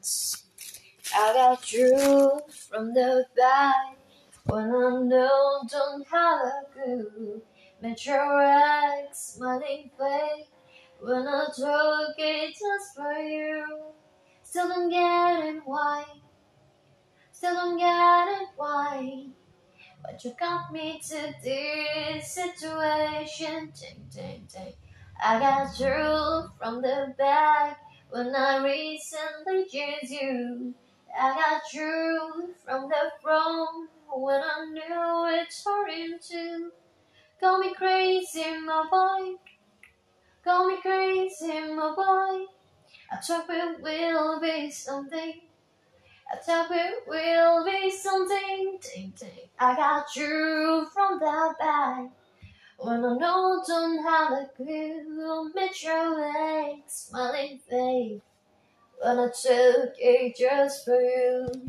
I got you from the back when I know don't have a clue. Met your ex smiling face when I took it just for you. Still don't get it why. Still don't get it why. But you got me to this situation. Ding, ding, ding. I got you from the back when I recently chased you. I got you from the front when I knew it's him too. Call me crazy, my boy. Call me crazy, my boy. I thought it will be something. I thought it will be something. Ding, ding. I got you from the back. When I know don't have a clue, met your legs, smiling face. When I took it just for you.